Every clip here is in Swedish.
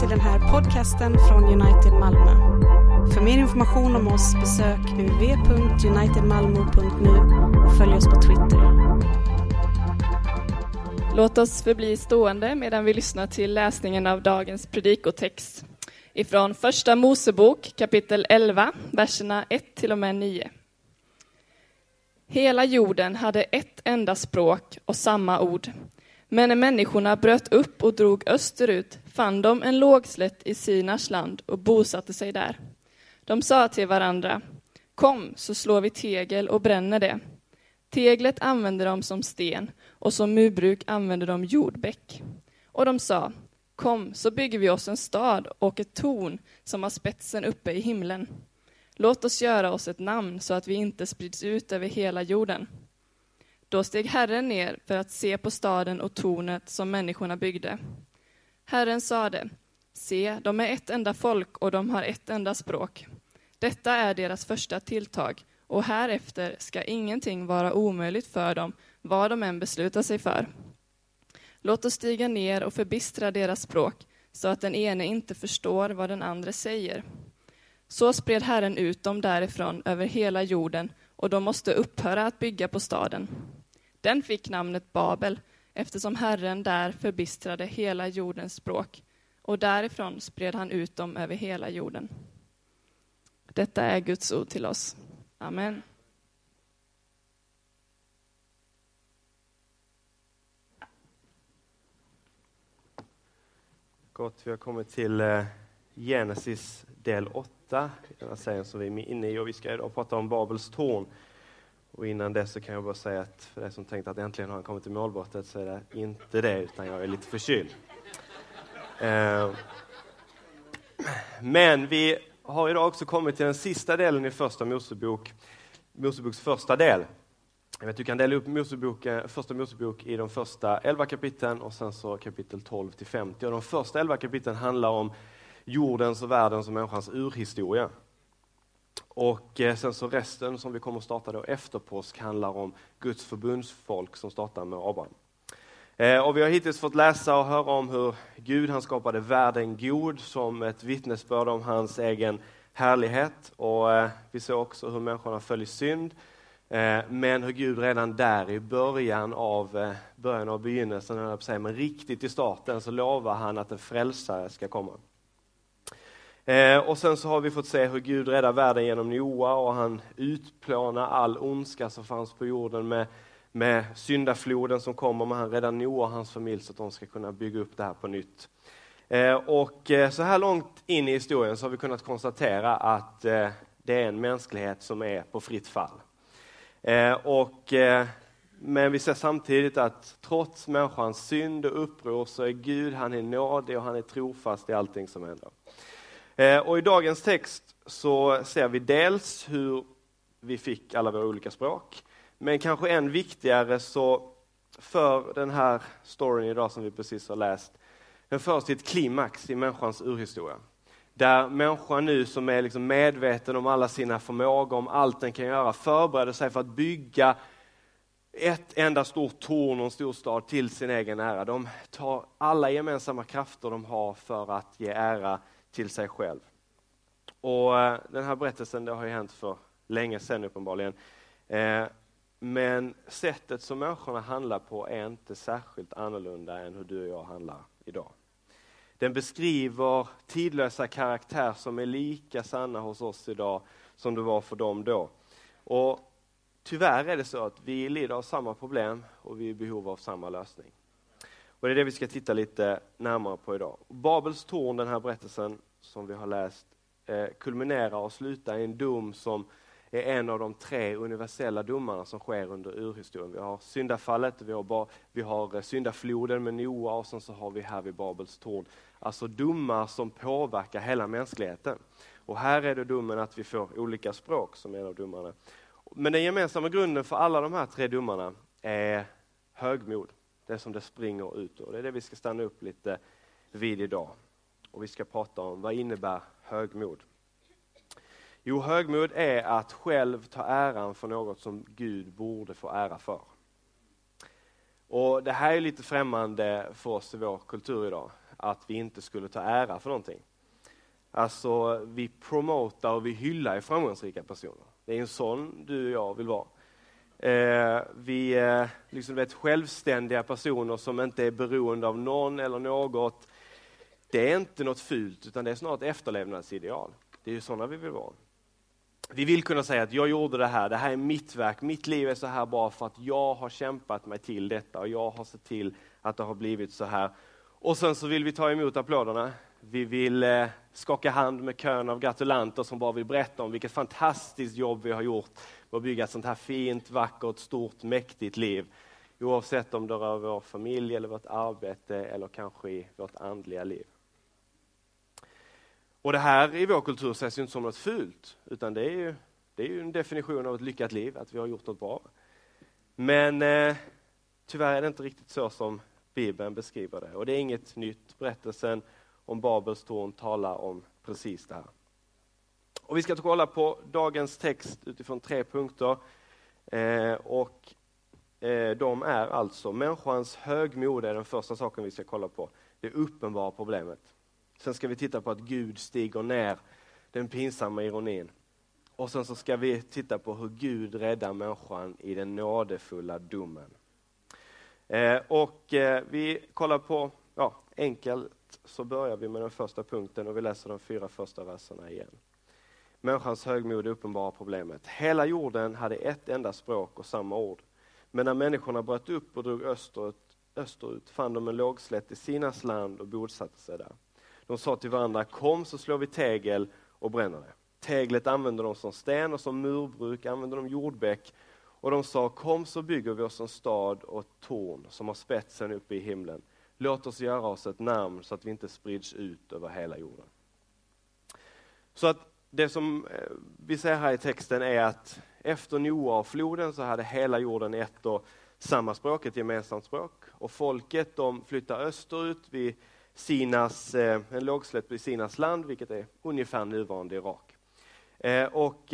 Till den här podcasten från United Malmö. För mer information om oss besök uv.unitedmalmo.nu och följ oss på Twitter. Låt oss förbli stående medan vi lyssnar till läsningen av dagens predikotext ifrån Första Mosebok kapitel 11, verserna 1 till och med 9. Hela jorden hade ett enda språk och samma ord. Men när människorna bröt upp och drog österut fann de en lågslätt i Sinars land och bosatte sig där. De sa till varandra, kom så slår vi tegel och bränner det. Teglet använde de som sten och som murbruk använde de jordbäck. Och de sa, kom så bygger vi oss en stad och ett torn som har spetsen uppe i himlen. Låt oss göra oss ett namn så att vi inte sprids ut över hela jorden. Då steg Herren ner för att se på staden och tornet som människorna byggde. Herren sade, se, de är ett enda folk och de har ett enda språk. Detta är deras första tilltag, och härefter ska ingenting vara omöjligt för dem, vad de än beslutar sig för. Låt oss stiga ner och förbistra deras språk, så att den ene inte förstår vad den andra säger. Så spred Herren ut dem därifrån över hela jorden, och de måste upphöra att bygga på staden. Den fick namnet Babel, eftersom Herren där förbistrade hela jordens språk, och därifrån spred han ut dem över hela jorden. Detta är Guds ord till oss. Amen. Gott, vi har kommit till eh, Genesis del 8, den serien som vi är inne i, och vi ska idag prata om Babels torn. Och innan dess så kan jag bara säga att för dig som tänkte att äntligen har han kommit till målbrottet så är det inte det, utan jag är lite förkyld. Eh, men vi har idag också kommit till den sista delen i första Mosebok, Moseboks första del. Jag vet, du kan dela upp Mosebok, eh, första Mosebok i de första elva kapitlen och sen så kapitel 12 till 50. Och de första elva kapitlen handlar om jordens och världens och människans urhistoria. Och eh, sen så resten som vi kommer att starta då efter påsk handlar om Guds förbundsfolk som startar med Abraham. Eh, och vi har hittills fått läsa och höra om hur Gud han skapade världen god som ett vittnesbörd om hans egen härlighet. Och eh, vi ser också hur människorna föll i synd. Men hur Gud redan där i början av, början av begynnelsen, men riktigt i starten, så lovar han att en frälsare ska komma. Eh, och sen så har vi fått se hur Gud räddar världen genom Noa och han utplånar all ondska som fanns på jorden med, med syndafloden som kommer, men han räddar Noa och hans familj så att de ska kunna bygga upp det här på nytt. Eh, och eh, så här långt in i historien så har vi kunnat konstatera att eh, det är en mänsklighet som är på fritt fall. Eh, och, eh, men vi ser samtidigt att trots människans synd och uppror så är Gud, han är nådig och han är trofast i allting som händer. Eh, och I dagens text så ser vi dels hur vi fick alla våra olika språk, men kanske än viktigare så för den här storyn idag som vi precis har läst, den förs till ett klimax i människans urhistoria. Där människan nu som är liksom medveten om alla sina förmågor, om allt den kan göra, förbereder sig för att bygga ett enda stort torn och en stor stad till sin egen ära. De tar alla gemensamma krafter de har för att ge ära till sig själv. Och eh, Den här berättelsen det har ju hänt för länge sedan uppenbarligen. Eh, men sättet som människorna handlar på är inte särskilt annorlunda än hur du och jag handlar idag. Den beskriver tidlösa karaktär som är lika sanna hos oss idag som det var för dem då. Och Tyvärr är det så att vi lider av samma problem och vi är i behov av samma lösning. Och Det är det vi ska titta lite närmare på idag. Babels torn, den här berättelsen som vi har läst, eh, kulminerar och slutar i en dom som är en av de tre universella domarna som sker under urhistorien. Vi har syndafallet, vi har, vi har eh, syndafloden med Noa och sen så har vi här vid Babels torn. Alltså domar som påverkar hela mänskligheten. Och här är det domen att vi får olika språk som är en av domarna. Men den gemensamma grunden för alla de här tre domarna är högmod det som det springer ut ur. Det är det vi ska stanna upp lite vid idag. Och vi ska prata om vad innebär högmod? Jo, högmod är att själv ta äran för något som Gud borde få ära för. Och Det här är lite främmande för oss i vår kultur idag. att vi inte skulle ta ära för någonting. Alltså, vi promotar och vi hyllar framgångsrika personer. Det är en sån du och jag vill vara. Eh, vi är liksom, vet, självständiga personer som inte är beroende av någon eller något. Det är inte något fult, utan det är snarare ett efterlevnadsideal. Det är ju sådana vi vill vara. Vi vill kunna säga att jag gjorde det här, det här är mitt verk, mitt liv är så här bra för att jag har kämpat mig till detta och jag har sett till att det har blivit så här. Och sen så vill vi ta emot applåderna. Vi vill eh, skaka hand med kön av gratulanter som bara vill berätta om vilket fantastiskt jobb vi har gjort och att bygga ett sånt här fint, vackert, stort, mäktigt liv. Oavsett om det rör vår familj eller vårt arbete eller kanske i vårt andliga liv. Och det här i vår kultur ses ju inte som något fult, utan det är ju, det är ju en definition av ett lyckat liv, att vi har gjort något bra. Men eh, tyvärr är det inte riktigt så som Bibeln beskriver det. Och det är inget nytt. Berättelsen om Babels torn talar om precis det här. Och vi ska kolla på dagens text utifrån tre punkter. Eh, och eh, de är alltså, människans högmod är den första saken vi ska kolla på. Det uppenbara problemet. Sen ska vi titta på att Gud stiger ner, den pinsamma ironin. Och sen så ska vi titta på hur Gud räddar människan i den nådefulla domen. Eh, och eh, vi kollar på, ja, enkelt så börjar vi med den första punkten och vi läser de fyra första verserna igen. Människans högmod uppenbara problemet. Hela jorden hade ett enda språk och samma ord. Men när människorna bröt upp och drog österut, österut fann de en lågslätt i Sinas land och bosatte sig där. De sa till varandra, kom så slår vi tegel och bränner det. Teglet använde de som sten och som murbruk använde de jordbäck. Och de sa, kom så bygger vi oss en stad och ett torn som har spetsen uppe i himlen. Låt oss göra oss ett namn så att vi inte sprids ut över hela jorden. Så att det som eh, vi ser här i texten är att efter Noa och floden så hade hela jorden ett och samma språk, ett gemensamt språk. Och folket de flyttar österut vid Sinas, eh, en lågslätt vid Sinas land, vilket är ungefär nuvarande Irak. Eh, och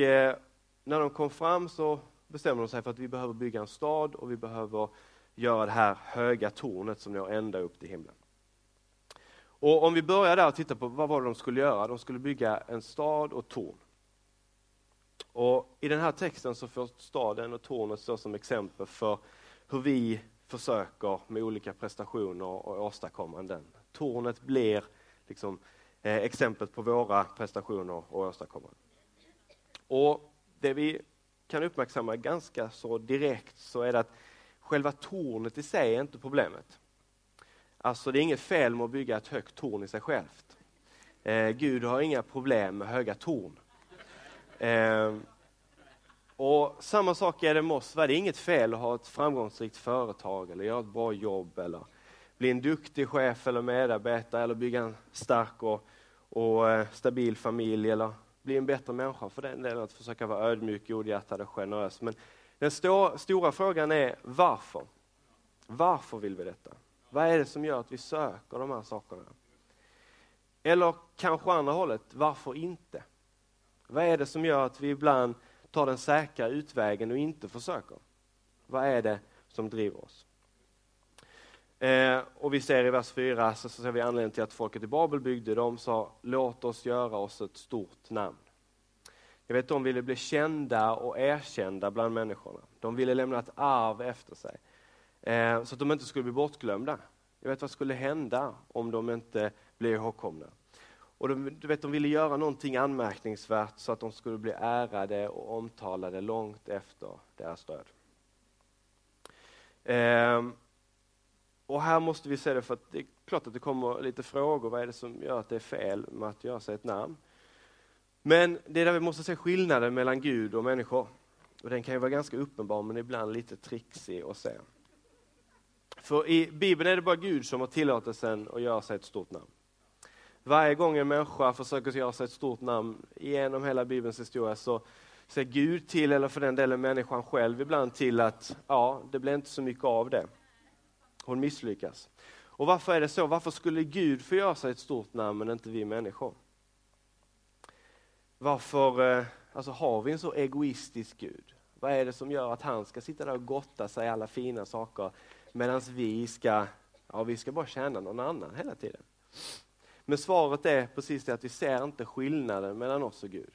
när de kom fram så bestämde de sig för att vi behöver bygga en stad och vi behöver göra det här höga tornet som når ända upp till himlen. Och om vi börjar där och tittar på vad var det de skulle göra? De skulle bygga en stad och torn. Och I den här texten så får staden och tornet stå som exempel för hur vi försöker med olika prestationer och åstadkommanden. Tornet blir liksom, eh, exemplet på våra prestationer och åstadkommanden. Och det vi kan uppmärksamma ganska så direkt så är det att själva tornet i sig är inte problemet. Alltså det är inget fel med att bygga ett högt torn i sig självt. Eh, Gud har inga problem med höga torn. Eh, och Samma sak är det med oss. Det är inget fel att ha ett framgångsrikt företag eller göra ett bra jobb eller bli en duktig chef eller medarbetare eller bygga en stark och, och eh, stabil familj eller bli en bättre människa för den delen att försöka vara ödmjuk, godhjärtad och generös. Men den stor, stora frågan är varför? Varför vill vi detta? Vad är det som gör att vi söker de här sakerna? Eller kanske andra hållet, varför inte? Vad är det som gör att vi ibland tar den säkra utvägen och inte försöker? Vad är det som driver oss? Eh, och vi ser i vers 4 så ser vi anledningen till att folket i Babel byggde. De sa, låt oss göra oss ett stort namn. Jag vet de ville bli kända och erkända bland människorna. De ville lämna ett arv efter sig. Eh, så att de inte skulle bli bortglömda. Jag vet vad skulle hända om de inte blev ihågkomna. Och de, du vet, de ville göra någonting anmärkningsvärt så att de skulle bli ärade och omtalade långt efter deras död. Eh, och här måste vi se det för att det är klart att det kommer lite frågor. Vad är det som gör att det är fel med att göra sig ett namn? Men det är där vi måste se skillnaden mellan Gud och människor. Och den kan ju vara ganska uppenbar men ibland lite trixig att se. För i Bibeln är det bara Gud som har tillåtelsen att göra sig ett stort namn. Varje gång en människa försöker göra sig ett stort namn genom hela Bibelns historia så ser Gud till, eller för den delen människan själv ibland till att ja, det blir inte så mycket av det. Hon misslyckas. Och varför är det så? Varför skulle Gud få göra sig ett stort namn men inte vi människor? Varför eh, alltså, har vi en så egoistisk Gud? Vad är det som gör att han ska sitta där och gotta sig i alla fina saker medan vi ska, ja, vi ska bara tjäna någon annan hela tiden? Men svaret är precis det att vi ser inte skillnaden mellan oss och Gud.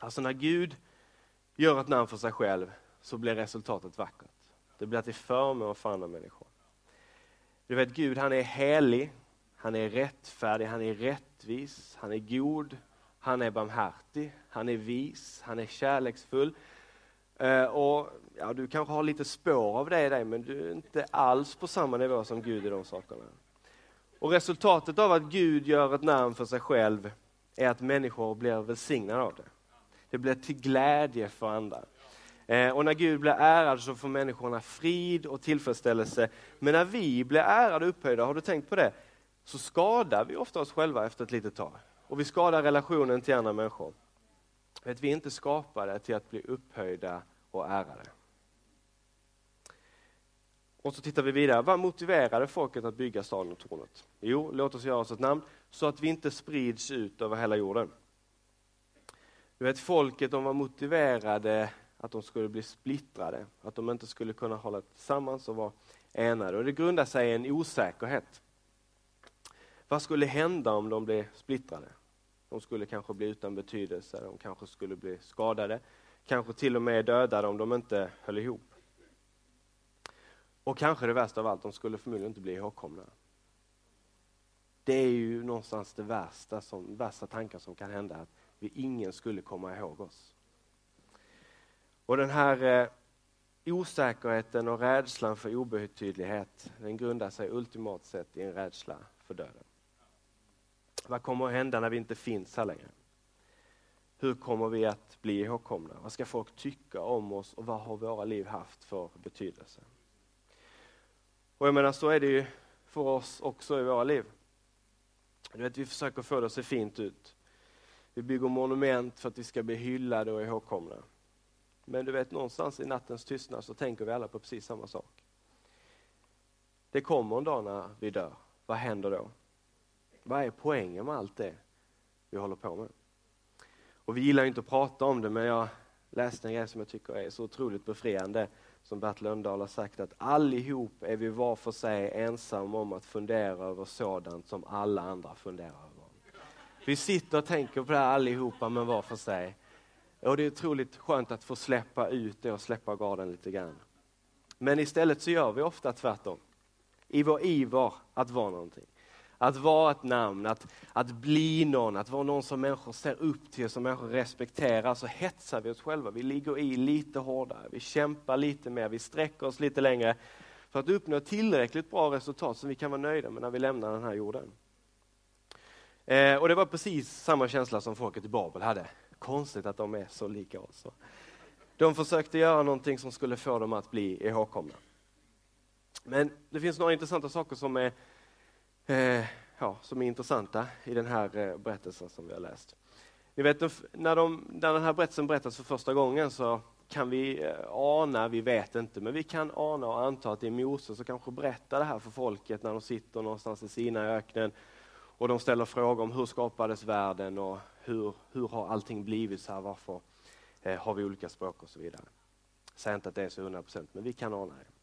Alltså när Gud gör ett namn för sig själv så blir resultatet vackert. Det blir till förmån för andra människor. Du vet Gud han är helig, han är rättfärdig, han är rättvis, han är god, han är barmhärtig, han är vis, han är kärleksfull. Eh, och ja, Du kanske har lite spår av det i dig, men du är inte alls på samma nivå som Gud i de sakerna. Och Resultatet av att Gud gör ett namn för sig själv är att människor blir välsignade av det. Det blir till glädje för andra. Eh, och när Gud blir ärad så får människorna frid och tillfredsställelse. Men när vi blir ärade och upphöjda, har du tänkt på det? Så skadar vi ofta oss själva efter ett litet tag. Och vi skadar relationen till andra människor. Att vi är inte skapade till att bli upphöjda och ärade. Och så tittar vi vidare. Vad motiverade folket att bygga staden och tornet? Jo, låt oss göra oss ett namn så att vi inte sprids ut över hela jorden. Du vet, folket de var motiverade att de skulle bli splittrade, att de inte skulle kunna hålla tillsammans och vara enade. Och det grundar sig i en osäkerhet. Vad skulle hända om de blev splittrade? De skulle kanske bli utan betydelse, de kanske skulle bli skadade, kanske till och med dödade om de inte höll ihop. Och kanske det värsta av allt, de skulle förmodligen inte bli ihågkomna. Det är ju någonstans det värsta, som, värsta tanken som kan hända, att vi ingen skulle komma ihåg oss. Och den här eh, osäkerheten och rädslan för obetydlighet, den grundar sig ultimat sett i en rädsla för döden. Vad kommer att hända när vi inte finns här längre? Hur kommer vi att bli ihågkomna? Vad ska folk tycka om oss och vad har våra liv haft för betydelse? Och jag menar, så är det ju för oss också i våra liv. Du vet, vi försöker få det att se fint ut. Vi bygger monument för att vi ska bli hyllade och ihågkomna. Men du vet, någonstans i nattens tystnad så tänker vi alla på precis samma sak. Det kommer en dag när vi dör. Vad händer då? Vad är poängen med allt det vi håller på med? Och vi gillar inte att prata om det, men jag läste en grej som jag tycker är så otroligt befriande, som Bert Lundahl har sagt, att allihop är vi var för sig ensamma om att fundera över sådant som alla andra funderar över. Vi sitter och tänker på det här allihopa, men var för sig. Och det är otroligt skönt att få släppa ut det och släppa garden lite grann. Men istället så gör vi ofta tvärtom. I vår iver att vara någonting. Att vara ett namn, att, att bli någon, att vara någon som människor ser upp till, som människor respekterar, så hetsar vi oss själva. Vi ligger i lite hårdare, vi kämpar lite mer, vi sträcker oss lite längre för att uppnå tillräckligt bra resultat som vi kan vara nöjda med när vi lämnar den här jorden. Eh, och det var precis samma känsla som folket i Babel hade. Konstigt att de är så lika oss. De försökte göra någonting som skulle få dem att bli ihågkomna. Men det finns några intressanta saker som är, eh, ja, som är intressanta i den här eh, berättelsen som vi har läst. Ni vet, när, de, när den här berättelsen berättas för första gången så kan vi eh, ana, vi vet inte, men vi kan ana och anta att det är Moses som kanske berättar det här för folket när de sitter någonstans i Sina öknen och de ställer frågor om hur skapades världen och hur, hur har allting blivit så här, varför eh, har vi olika språk och så vidare. Säg inte att det är så 100 procent, men vi kan ana det.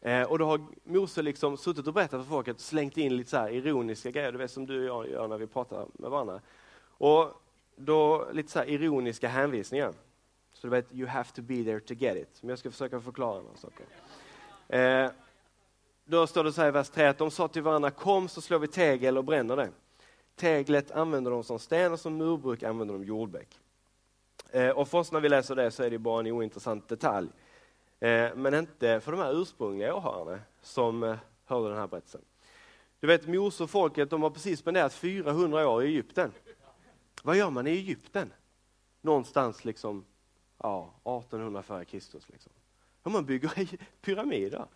Eh, och då har Mose liksom suttit och berättat för folket, slängt in lite så här ironiska grejer, du vet som du och jag gör när vi pratar med varandra. Och då lite så här ironiska hänvisningar. Så du vet, you have to be there to get it. Men jag ska försöka förklara några saker. Eh, då står det så här i vers 3 att de sa till varandra, kom så slår vi tegel och bränner det. Teglet använder de som sten och som murbruk använder de jordbäck. Eh, och för oss när vi läser det så är det bara en ointressant detalj. Eh, men inte för de här ursprungliga åhörarna som eh, hörde den här berättelsen. Du vet Mose och folket de har precis spenderat 400 år i Egypten. Vad gör man i Egypten? Någonstans liksom ja, 1800 före Kristus. Liksom. Ja, man bygger pyramider.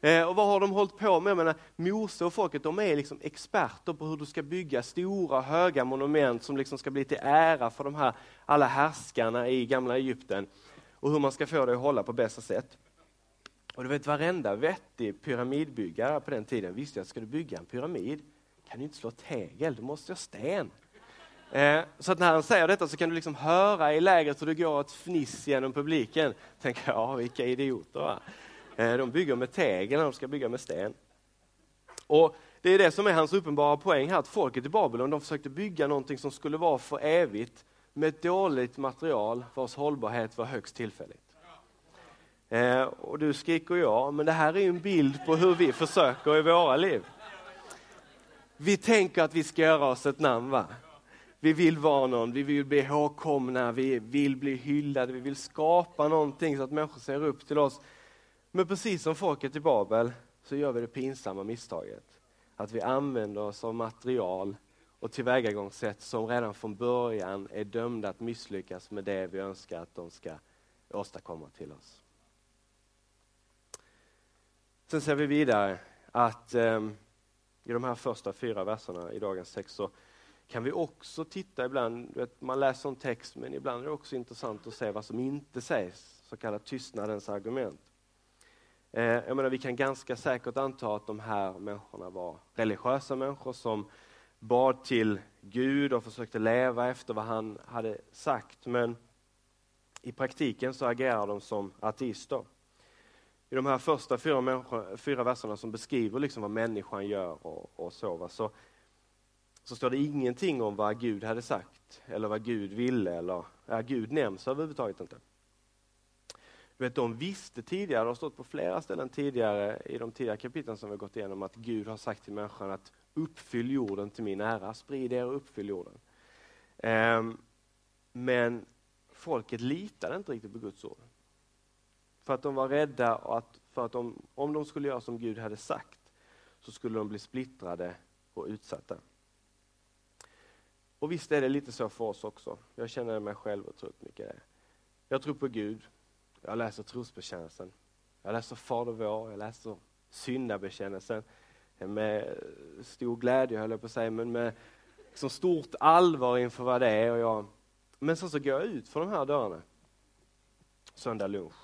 Eh, och vad har de hållit på med? Jag menar, Mose och folket de är liksom experter på hur du ska bygga stora höga monument som liksom ska bli till ära för de här alla härskarna i gamla Egypten och hur man ska få det att hålla på bästa sätt. Och du vet varenda vettig pyramidbyggare på den tiden visste att ska du bygga en pyramid kan du inte slå tegel, du måste ha sten. Eh, så att när han säger detta så kan du liksom höra i lägret hur det går ett fniss genom publiken. Tänker, ja vilka idioter. Va? Eh, de bygger med tegel när de ska bygga med sten. Och det är det som är hans uppenbara poäng här, att folket i Babylon de försökte bygga någonting som skulle vara för evigt med ett dåligt material vars hållbarhet var högst tillfälligt. Eh, och du skriker ja, men det här är en bild på hur vi försöker i våra liv. Vi tänker att vi ska göra oss ett namn, va? Vi vill vara någon, vi vill bli ihågkomna, vi vill bli hyllade, vi vill skapa någonting så att människor ser upp till oss. Men precis som folket i Babel så gör vi det pinsamma misstaget att vi använder oss av material och tillvägagångssätt som redan från början är dömda att misslyckas med det vi önskar att de ska åstadkomma till oss. Sen ser vi vidare att eh, i de här första fyra verserna i dagens text så kan vi också titta ibland, vet, man läser en text men ibland är det också intressant att se vad som inte sägs, så kallat tystnadens argument. Eh, jag menar, vi kan ganska säkert anta att de här människorna var religiösa människor som bad till Gud och försökte leva efter vad han hade sagt. Men i praktiken så agerar de som ateister. I de här första fyra, fyra verserna som beskriver liksom vad människan gör och, och så, så, så står det ingenting om vad Gud hade sagt eller vad Gud ville. Eller, ja, Gud nämns överhuvudtaget inte. Du vet, de visste tidigare, det har stått på flera ställen tidigare i de tidigare kapitlen som vi gått igenom, att Gud har sagt till människan att uppfyll jorden till min ära, sprid er och uppfyll jorden. Um, men folket litade inte riktigt på Guds ord. För att de var rädda att, för att de, om de skulle göra som Gud hade sagt så skulle de bli splittrade och utsatta. Och visst är det lite så för oss också. Jag känner mig själv och tror mycket det. Jag tror på Gud, jag läser trosbekännelsen. Jag läser Fader vår, jag läser syndabekännelsen. Med stor glädje höll jag på att säga, men med liksom stort allvar inför vad det är. Och jag, men sen så går jag ut för de här dörrarna söndag lunch.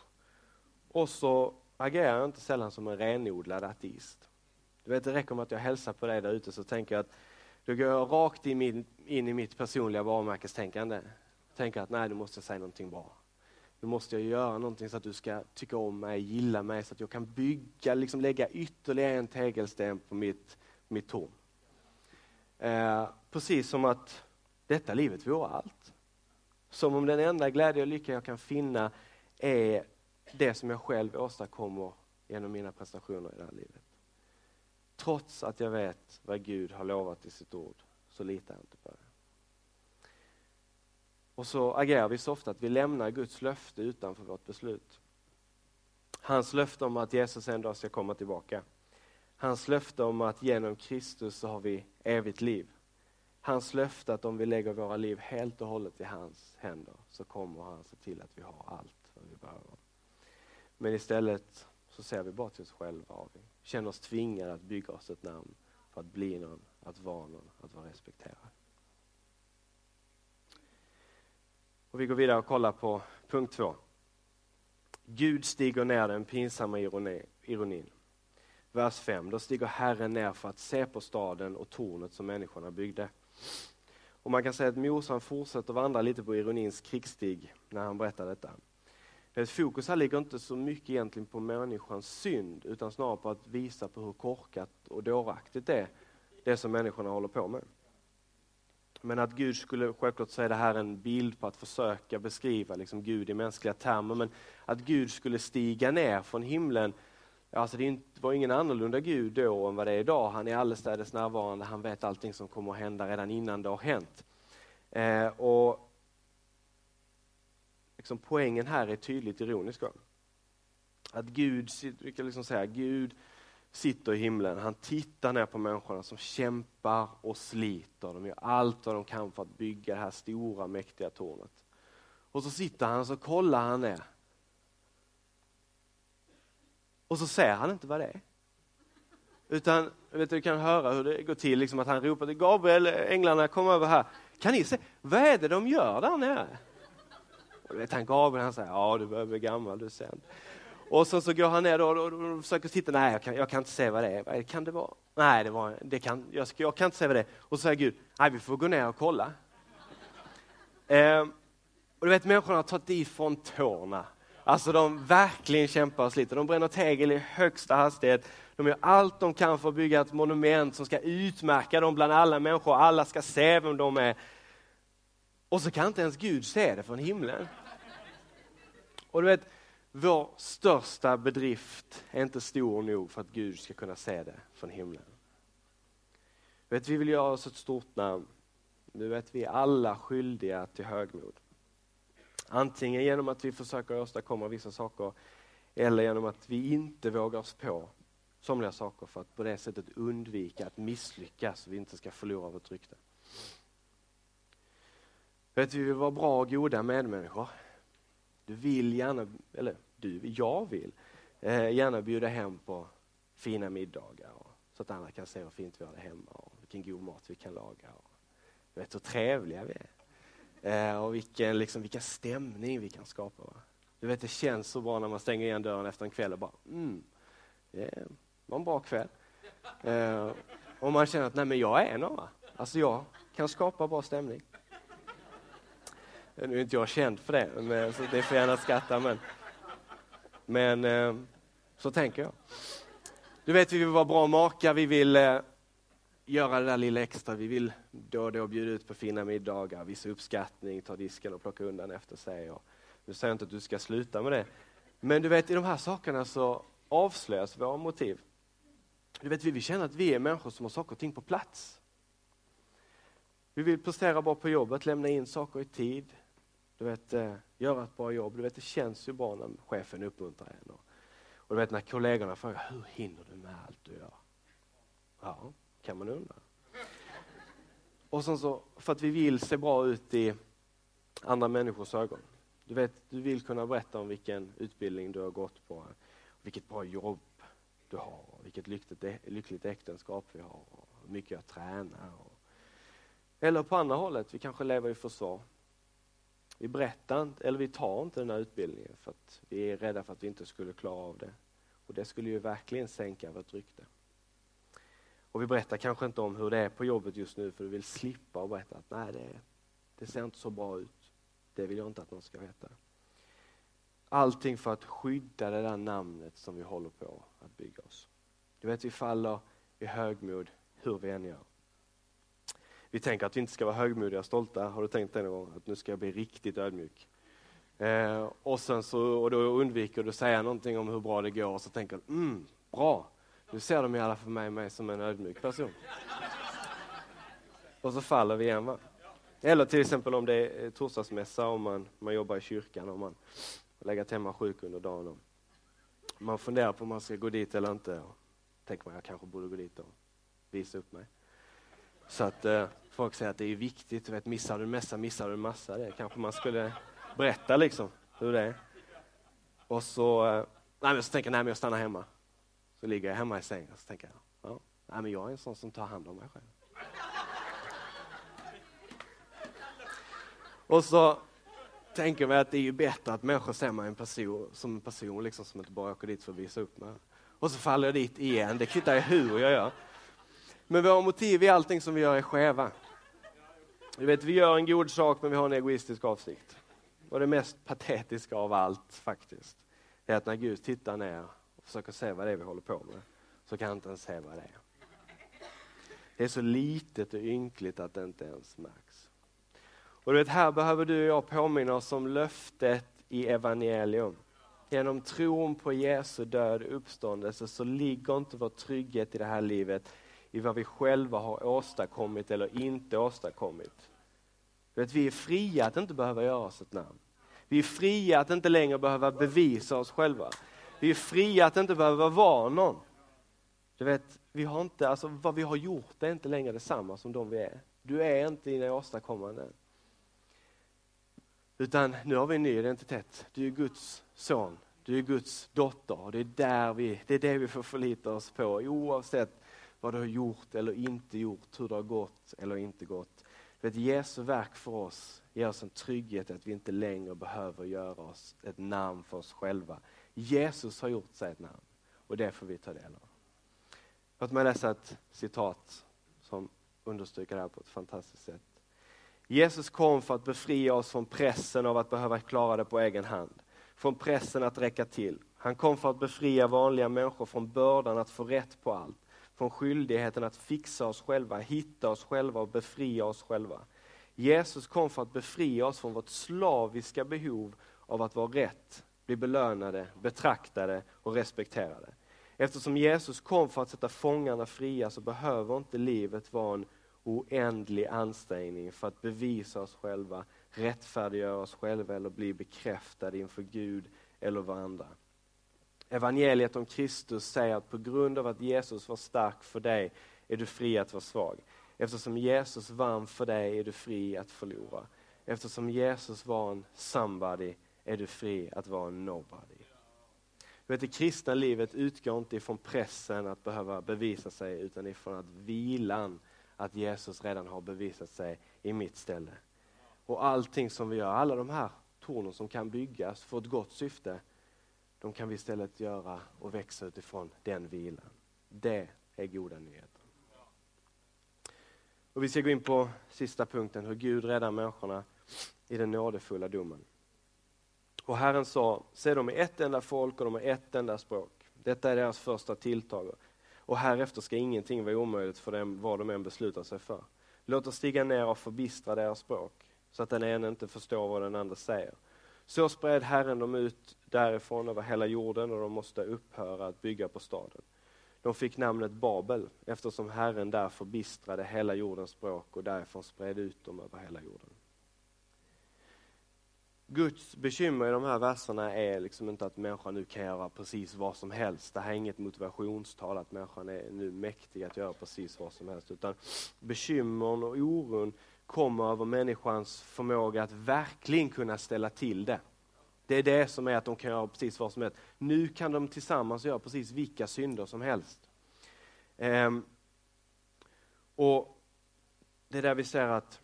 Och så agerar jag inte sällan som en renodlad ateist. Du vet, det räcker med att jag hälsar på dig där ute så tänker jag att då går jag rakt in, in i mitt personliga varumärkestänkande. Tänker att nej, du måste säga någonting bra. Nu måste jag göra någonting så att du ska tycka om mig, gilla mig, så att jag kan bygga, liksom lägga ytterligare en tegelsten på mitt, mitt torn. Eh, precis som att detta livet vore allt. Som om den enda glädje och lycka jag kan finna är det som jag själv åstadkommer genom mina prestationer i det här livet. Trots att jag vet vad Gud har lovat i sitt ord, så litar jag inte på det. Och så agerar vi så ofta att vi lämnar Guds löfte utanför vårt beslut. Hans löfte om att Jesus en dag ska komma tillbaka. Hans löfte om att genom Kristus så har vi evigt liv. Hans löfte att om vi lägger våra liv helt och hållet i hans händer så kommer han se till att vi har allt vad vi behöver. Men istället så ser vi bara till oss själva och vi känner oss tvingade att bygga oss ett namn för att bli någon, att vara någon, att vara respekterad. Och vi går vidare och kollar på punkt två. Gud stiger ner den pinsamma ironin. Vers 5. Då stiger Herren ner för att se på staden och tornet som människorna byggde. Och man kan säga att Mose fortsätter vandra lite på ironins krigsstig när han berättar detta. Fokus här ligger inte så mycket egentligen på människans synd utan snarare på att visa på hur korkat och dåraktigt det är, det som människorna håller på med. Men att Gud skulle, självklart säga det här en bild på att försöka beskriva liksom Gud i mänskliga termer, men att Gud skulle stiga ner från himlen, alltså det var ingen annorlunda Gud då än vad det är idag. Han är allestädes närvarande, han vet allting som kommer att hända redan innan det har hänt. Eh, och liksom Poängen här är tydligt ironisk. Att Gud, vi kan liksom säga, Gud sitter i himlen. Han tittar ner på människorna som kämpar och sliter. De gör allt vad de kan för att bygga det här stora mäktiga tornet. Och så sitter han och så kollar han ner. Och så ser han inte vad det är. Utan vet du, kan höra hur det går till, liksom att han ropar till Gabriel, änglarna kom över här. Kan ni se, vad är det de gör där nere? Och vet han Gabriel, han säger, ja du börjar bli gammal, du ser inte. Och så, så går han ner och, och, och försöker titta, nej jag kan, jag kan, inte se vad det är. Vad kan det vara? Nej, det var, det kan, jag, jag kan inte se vad det är. Och så säger Gud, nej vi får gå ner och kolla. Eh, och du vet människorna har tagit ifrån tårna. Alltså de verkligen kämpar och sliter. De bränner tegel i högsta hastighet. De gör allt de kan för att bygga ett monument som ska utmärka dem bland alla människor. Alla ska se vem de är. Och så kan inte ens Gud se det från himlen. Och du vet, vår största bedrift är inte stor nog för att Gud ska kunna se det från himlen. Vet, vi vill göra oss ett stort namn. Nu vet, vi är alla skyldiga till högmod. Antingen genom att vi försöker åstadkomma vissa saker eller genom att vi inte vågar oss på somliga saker för att på det sättet undvika att misslyckas så vi inte ska förlora vårt rykte. Vet, vi vill vara bra och goda medmänniskor. Du vill gärna, eller du, jag vill eh, gärna bjuda hem på fina middagar och, så att andra kan se hur fint vi har det hemma och vilken god mat vi kan laga. Och, vet hur trevliga vi är. Eh, och vilken, liksom, vilken stämning vi kan skapa. Va? Du vet, det känns så bra när man stänger igen dörren efter en kväll och bara, mm, det var en bra kväll. Eh, och man känner att, nej men jag är några. Alltså jag kan skapa bra stämning. Nu är inte jag känd för det, men, så det får gärna skratta men, men eh, så tänker jag. Du vet, vi vill vara bra makar, vi vill eh, göra det där lilla extra. Vi vill då och då bjuda ut på fina middagar, visa uppskattning, ta disken och plocka undan efter sig. Och, nu säger jag inte att du ska sluta med det. Men du vet, i de här sakerna så avslöjas våra motiv. Du vet, vi vill känna att vi är människor som har saker och ting på plats. Vi vill prestera bra på jobbet, lämna in saker i tid. Du vet, eh, göra ett bra jobb. Du vet, det känns ju bra när chefen uppmuntrar en. Och, och du vet när kollegorna frågar, hur hinner du med allt du gör? Ja, kan man undra. Och sen så, för att vi vill se bra ut i andra människors ögon. Du vet, du vill kunna berätta om vilken utbildning du har gått på, vilket bra jobb du har, vilket lyckligt, lyckligt äktenskap vi har, hur mycket jag tränar. Eller på andra hållet, vi kanske lever i försvar. Vi berättar inte, eller vi tar inte den här utbildningen för att vi är rädda för att vi inte skulle klara av det. Och det skulle ju verkligen sänka vårt rykte. Och vi berättar kanske inte om hur det är på jobbet just nu för vi vill slippa att berätta att nej, det, det ser inte så bra ut. Det vill jag inte att någon ska veta. Allting för att skydda det där namnet som vi håller på att bygga oss. Du vet, vi faller i högmod hur vi än gör. Vi tänker att vi inte ska vara högmodiga och stolta. Har du tänkt det någon gång? Att nu ska jag bli riktigt ödmjuk. Eh, och, sen så, och då undviker du att säga någonting om hur bra det går och så tänker du, mm, bra, nu ser de i alla fall mig, mig som en ödmjuk person. Och så faller vi igen. Va? Eller till exempel om det är torsdagsmässa, om man, man jobbar i kyrkan och man har legat hemma sjuk under dagen. Och man funderar på om man ska gå dit eller inte. Och tänker man, jag kanske borde gå dit och visa upp mig. Så att eh, folk säger att det är viktigt, vet, missar du en mässa, missar du en massa. Det kanske man skulle berätta liksom hur det är. Och så, eh, nej, men så tänker jag, nej men jag stannar hemma. Så ligger jag hemma i sängen och så tänker jag, ja, nej, men jag är en sån som tar hand om mig själv. Och så tänker vi att det är ju bättre att människor ser mig en person, som en person liksom, som inte bara åker dit för att visa upp mig. Och så faller jag dit igen, det kvittar hur jag gör. Men våra motiv i allting som vi gör är skeva. Du vet, vi gör en god sak men vi har en egoistisk avsikt. Och det mest patetiska av allt faktiskt, är att när Gud tittar ner och försöker se vad det är vi håller på med, så kan han inte ens se vad det är. Det är så litet och ynkligt att det inte ens märks. Och du vet, här behöver du och jag påminna oss om löftet i evangelium. Genom tron på Jesu död och uppståndelse så ligger inte vår trygghet i det här livet i vad vi själva har åstadkommit eller inte åstadkommit. Vet, vi är fria att inte behöva göra oss ett namn. Vi är fria att inte längre behöva bevisa oss själva. Vi är fria att inte behöva vara någon. Du vet, vi har inte, alltså, vad vi har gjort är inte längre detsamma som de vi är. Du är inte dina åstadkommanden. Utan nu har vi en ny identitet. Du är Guds son, du är Guds dotter. Och det, är där vi, det är det vi får förlita oss på oavsett vad du har gjort eller inte gjort, hur det har gått eller inte gått. Vet, Jesu verk för oss ger oss en trygghet att vi inte längre behöver göra oss ett namn för oss själva. Jesus har gjort sig ett namn och det får vi ta del av. Låt mig läsa ett citat som understryker det här på ett fantastiskt sätt. Jesus kom för att befria oss från pressen av att behöva klara det på egen hand. Från pressen att räcka till. Han kom för att befria vanliga människor från bördan att få rätt på allt, från skyldigheten att fixa oss själva, hitta oss själva och befria oss själva. Jesus kom för att befria oss från vårt slaviska behov av att vara rätt, bli belönade, betraktade och respekterade. Eftersom Jesus kom för att sätta fångarna fria så behöver inte livet vara en oändlig ansträngning för att bevisa oss själva, rättfärdiggöra oss själva eller bli bekräftade inför Gud eller varandra. Evangeliet om Kristus säger att på grund av att Jesus var stark för dig är du fri att vara svag. Eftersom Jesus vann för dig är du fri att förlora. Eftersom Jesus var en somebody är du fri att vara en nobody. vet, det kristna livet utgår inte ifrån pressen att behöva bevisa sig utan ifrån att vilan att Jesus redan har bevisat sig i mitt ställe. Och allting som vi gör, alla de här tornen som kan byggas för ett gott syfte, de kan vi istället göra och växa utifrån den vilan. Det är goda nyheter. Och vi ska gå in på sista punkten, hur Gud räddar människorna i den nådefulla domen. Och Herren sa, se de är ett enda folk och de har ett enda språk. Detta är deras första tilltag. Och härefter ska ingenting vara omöjligt för dem vad de än beslutar sig för. Låt oss stiga ner och förbistra deras språk, så att den ene inte förstår vad den andra säger. Så spred Herren dem ut därifrån över hela jorden och de måste upphöra att bygga på staden. De fick namnet Babel eftersom Herren där förbistrade hela jordens språk och därifrån spred ut dem över hela jorden. Guds bekymmer i de här verserna är liksom inte att människan nu kan göra precis vad som helst. Det här är inget motivationstal att människan är nu mäktig att göra precis vad som helst. Utan bekymren och oron kommer över människans förmåga att verkligen kunna ställa till det. Det är det som är att de kan göra precis vad som helst. Nu kan de tillsammans göra precis vilka synder som helst. Ehm, och Det är där vi ser att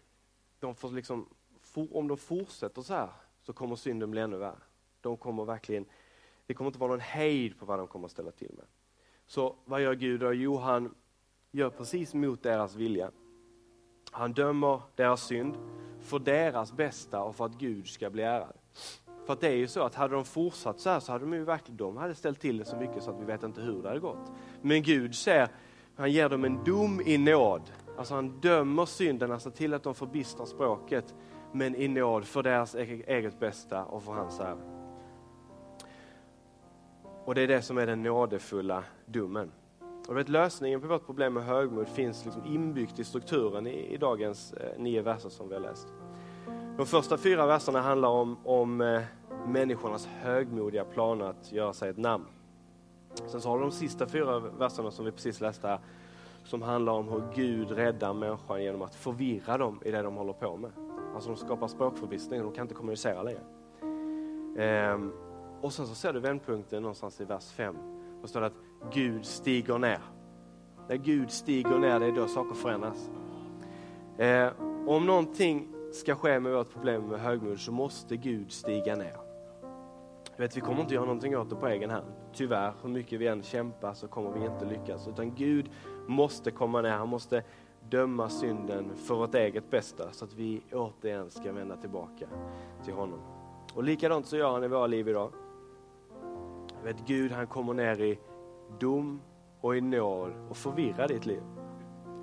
de får liksom, om de fortsätter så här så kommer synden bli ännu värre. De kommer verkligen, det kommer inte vara någon hejd på vad de kommer att ställa till med. Så vad gör Gud då? Jo, han gör precis mot deras vilja. Han dömer deras synd för deras bästa och för att Gud ska bli ärad. För att det är ju så att hade de fortsatt så här så hade de ju verkligen, de hade ställt till det så mycket så att vi vet inte hur det hade gått. Men Gud ser, han ger dem en dom i nåd. Alltså han dömer synden, ser till att de förbistrar språket men i nåd för deras e-, eget bästa och för hans ära. Och det är det som är den nådefulla domen. Och vet, lösningen på vårt problem med högmod finns liksom inbyggt i strukturen i, i dagens eh, nio verser som vi har läst. De första fyra verserna handlar om, om eh, människornas högmodiga planer att göra sig ett namn. Sen så har du de sista fyra verserna som vi precis läste här, som handlar om hur Gud räddar människan genom att förvirra dem i det de håller på med. Alltså de skapar språkförbistring, de kan inte kommunicera längre. Ehm, och sen så ser du vändpunkten någonstans i vers 5. Då står det att Gud stiger ner. När Gud stiger ner, det är då saker förändras. Eh, om någonting ska ske med vårt problem med högmod så måste Gud stiga ner. vet, vi kommer inte göra någonting åt det på egen hand. Tyvärr, hur mycket vi än kämpar så kommer vi inte lyckas. Utan Gud måste komma ner, han måste döma synden för vårt eget bästa så att vi återigen ska vända tillbaka till honom. Och likadant så gör han i våra liv idag. Jag vet Gud han kommer ner i dom och i nåd och förvirra ditt liv.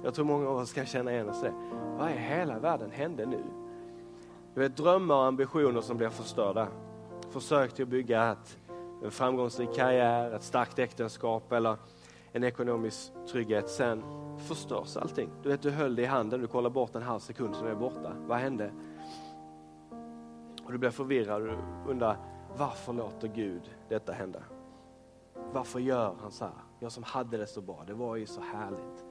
Jag tror många av oss kan känna igen oss det. Vad i hela världen hände nu? Du vet drömmar och ambitioner som blir förstörda. Försök till att bygga ett, en framgångsrik karriär, ett starkt äktenskap eller en ekonomisk trygghet. Sen förstörs allting. Du vet, du höll det i handen, du kollar bort en halv sekund så är det borta. Vad hände? Och du blir förvirrad och undrar, varför låter Gud detta hända? Varför gör han så här? Jag som hade det så bra, det var ju så härligt.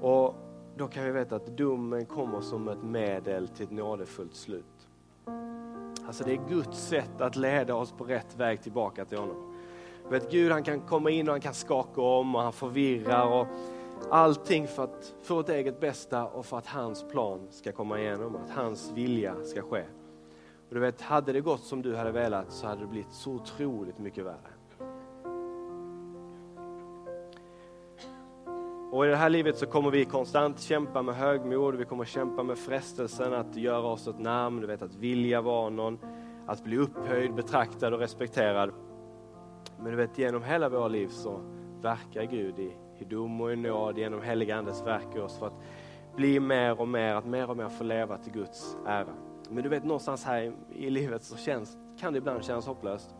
Och då kan vi veta att domen kommer som ett medel till ett nådefullt slut. Alltså det är Guds sätt att leda oss på rätt väg tillbaka till honom. Vet, Gud han kan komma in och han kan skaka om och han förvirrar och allting för, att, få ett eget bästa och för att hans plan ska komma igenom, att hans vilja ska ske. Och du vet, hade det gått som du hade velat så hade det blivit så otroligt mycket värre. Och i det här livet så kommer vi konstant kämpa med högmod, vi kommer kämpa med frestelsen att göra oss ett namn, du vet att vilja vara någon, att bli upphöjd, betraktad och respekterad. Men du vet, genom hela våra liv så verkar Gud i, i dom och i nåd genom heliga Andes verk i oss för att bli mer och mer, att mer och mer få leva till Guds ära. Men du vet, någonstans här i, i livet så känns, kan det ibland kännas hopplöst.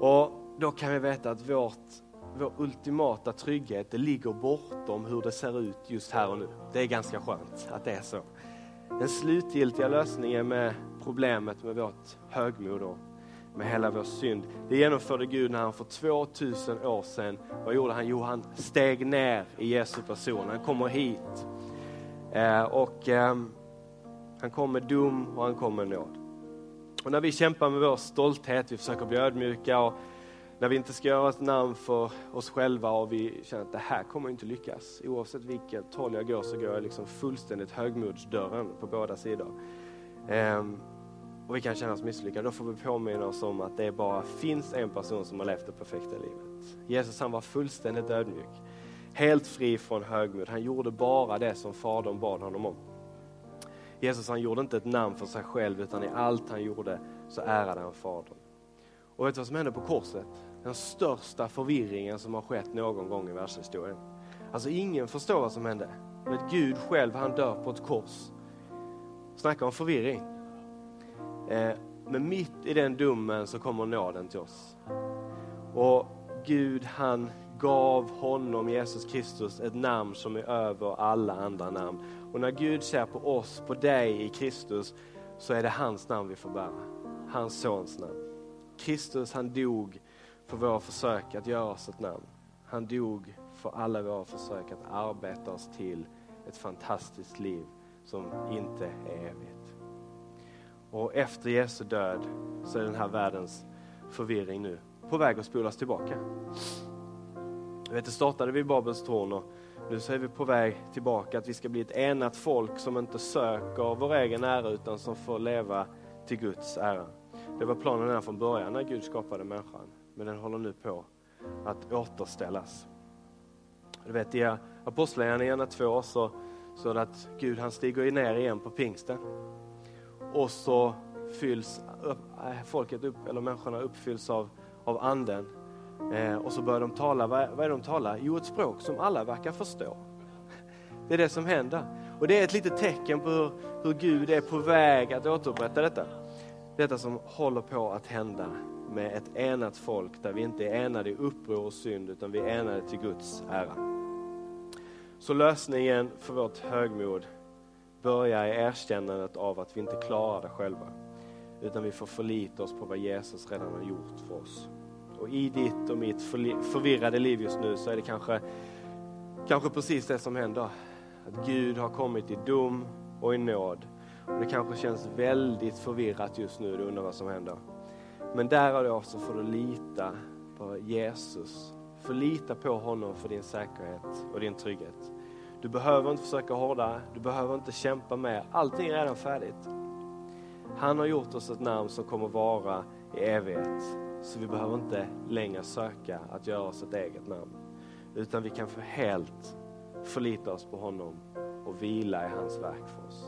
Och då kan vi veta att vårt, vår ultimata trygghet det ligger bortom hur det ser ut just här och nu. Det är ganska skönt att det är så. Den slutgiltiga lösningen med problemet med vårt högmod och med hela vår synd. Det genomförde Gud när han för 2000 år sedan, vad gjorde han? Jo, han steg ner i Jesu person. Han kommer hit. Eh, och eh, han kom med dom och han kom med nåd. Och när vi kämpar med vår stolthet, vi försöker bli ödmjuka och när vi inte ska göra ett namn för oss själva och vi känner att det här kommer inte lyckas. Oavsett vilket håll jag går så går jag liksom fullständigt högmodsdörren på båda sidor. Ehm, och vi kan känna oss misslyckade. Då får vi påminna oss om att det bara finns en person som har levt det perfekta livet. Jesus han var fullständigt ödmjuk. Helt fri från högmod. Han gjorde bara det som Fadern bad honom om. Jesus han gjorde inte ett namn för sig själv utan i allt han gjorde så ärade han Fadern. Och vet du vad som hände på korset? Den största förvirringen som har skett någon gång i världshistorien. Alltså ingen förstår vad som hände. Men Gud själv han dör på ett kors. Snacka om förvirring. Eh, men mitt i den domen så kommer nåden till oss. Och Gud han gav honom, Jesus Kristus, ett namn som är över alla andra namn. Och när Gud ser på oss, på dig i Kristus, så är det hans namn vi får bära. Hans sons namn. Kristus han dog för våra försök att göra oss ett namn. Han dog för alla våra försök att arbeta oss till ett fantastiskt liv som inte är evigt. Och efter Jesu död så är den här världens förvirring nu på väg att spolas tillbaka. Jag vet, det startade vid Babels torn och nu så är vi på väg tillbaka att vi ska bli ett enat folk som inte söker vår egen ära utan som får leva till Guds ära. Det var planen här från början när Gud skapade människan. Men den håller nu på att återställas. Du vet i Apostlagärningarna 2 så står det att Gud han stiger ner igen på pingsten. Och så fylls upp, äh, folket upp, eller människorna uppfylls av, av anden. Eh, och så börjar de tala, vad, vad är det de talar? Jo, ett språk som alla verkar förstå. Det är det som händer. Och det är ett litet tecken på hur, hur Gud är på väg att återupprätta detta. Detta som håller på att hända med ett enat folk där vi inte är enade i uppror och synd utan vi är enade till Guds ära. Så lösningen för vårt högmod börjar i erkännandet av att vi inte klarar det själva. Utan vi får förlita oss på vad Jesus redan har gjort för oss. Och i ditt och mitt förvirrade liv just nu så är det kanske, kanske precis det som händer. Att Gud har kommit i dom och i nåd. Och det kanske känns väldigt förvirrat just nu, du undrar vad som händer. Men där och då så får du lita på Jesus. Förlita på honom för din säkerhet och din trygghet. Du behöver inte försöka hårdare, du behöver inte kämpa mer. Allting är redan färdigt. Han har gjort oss ett namn som kommer vara i evighet. Så vi behöver inte längre söka att göra oss ett eget namn. Utan vi kan för helt förlita oss på honom och vila i hans verk för oss.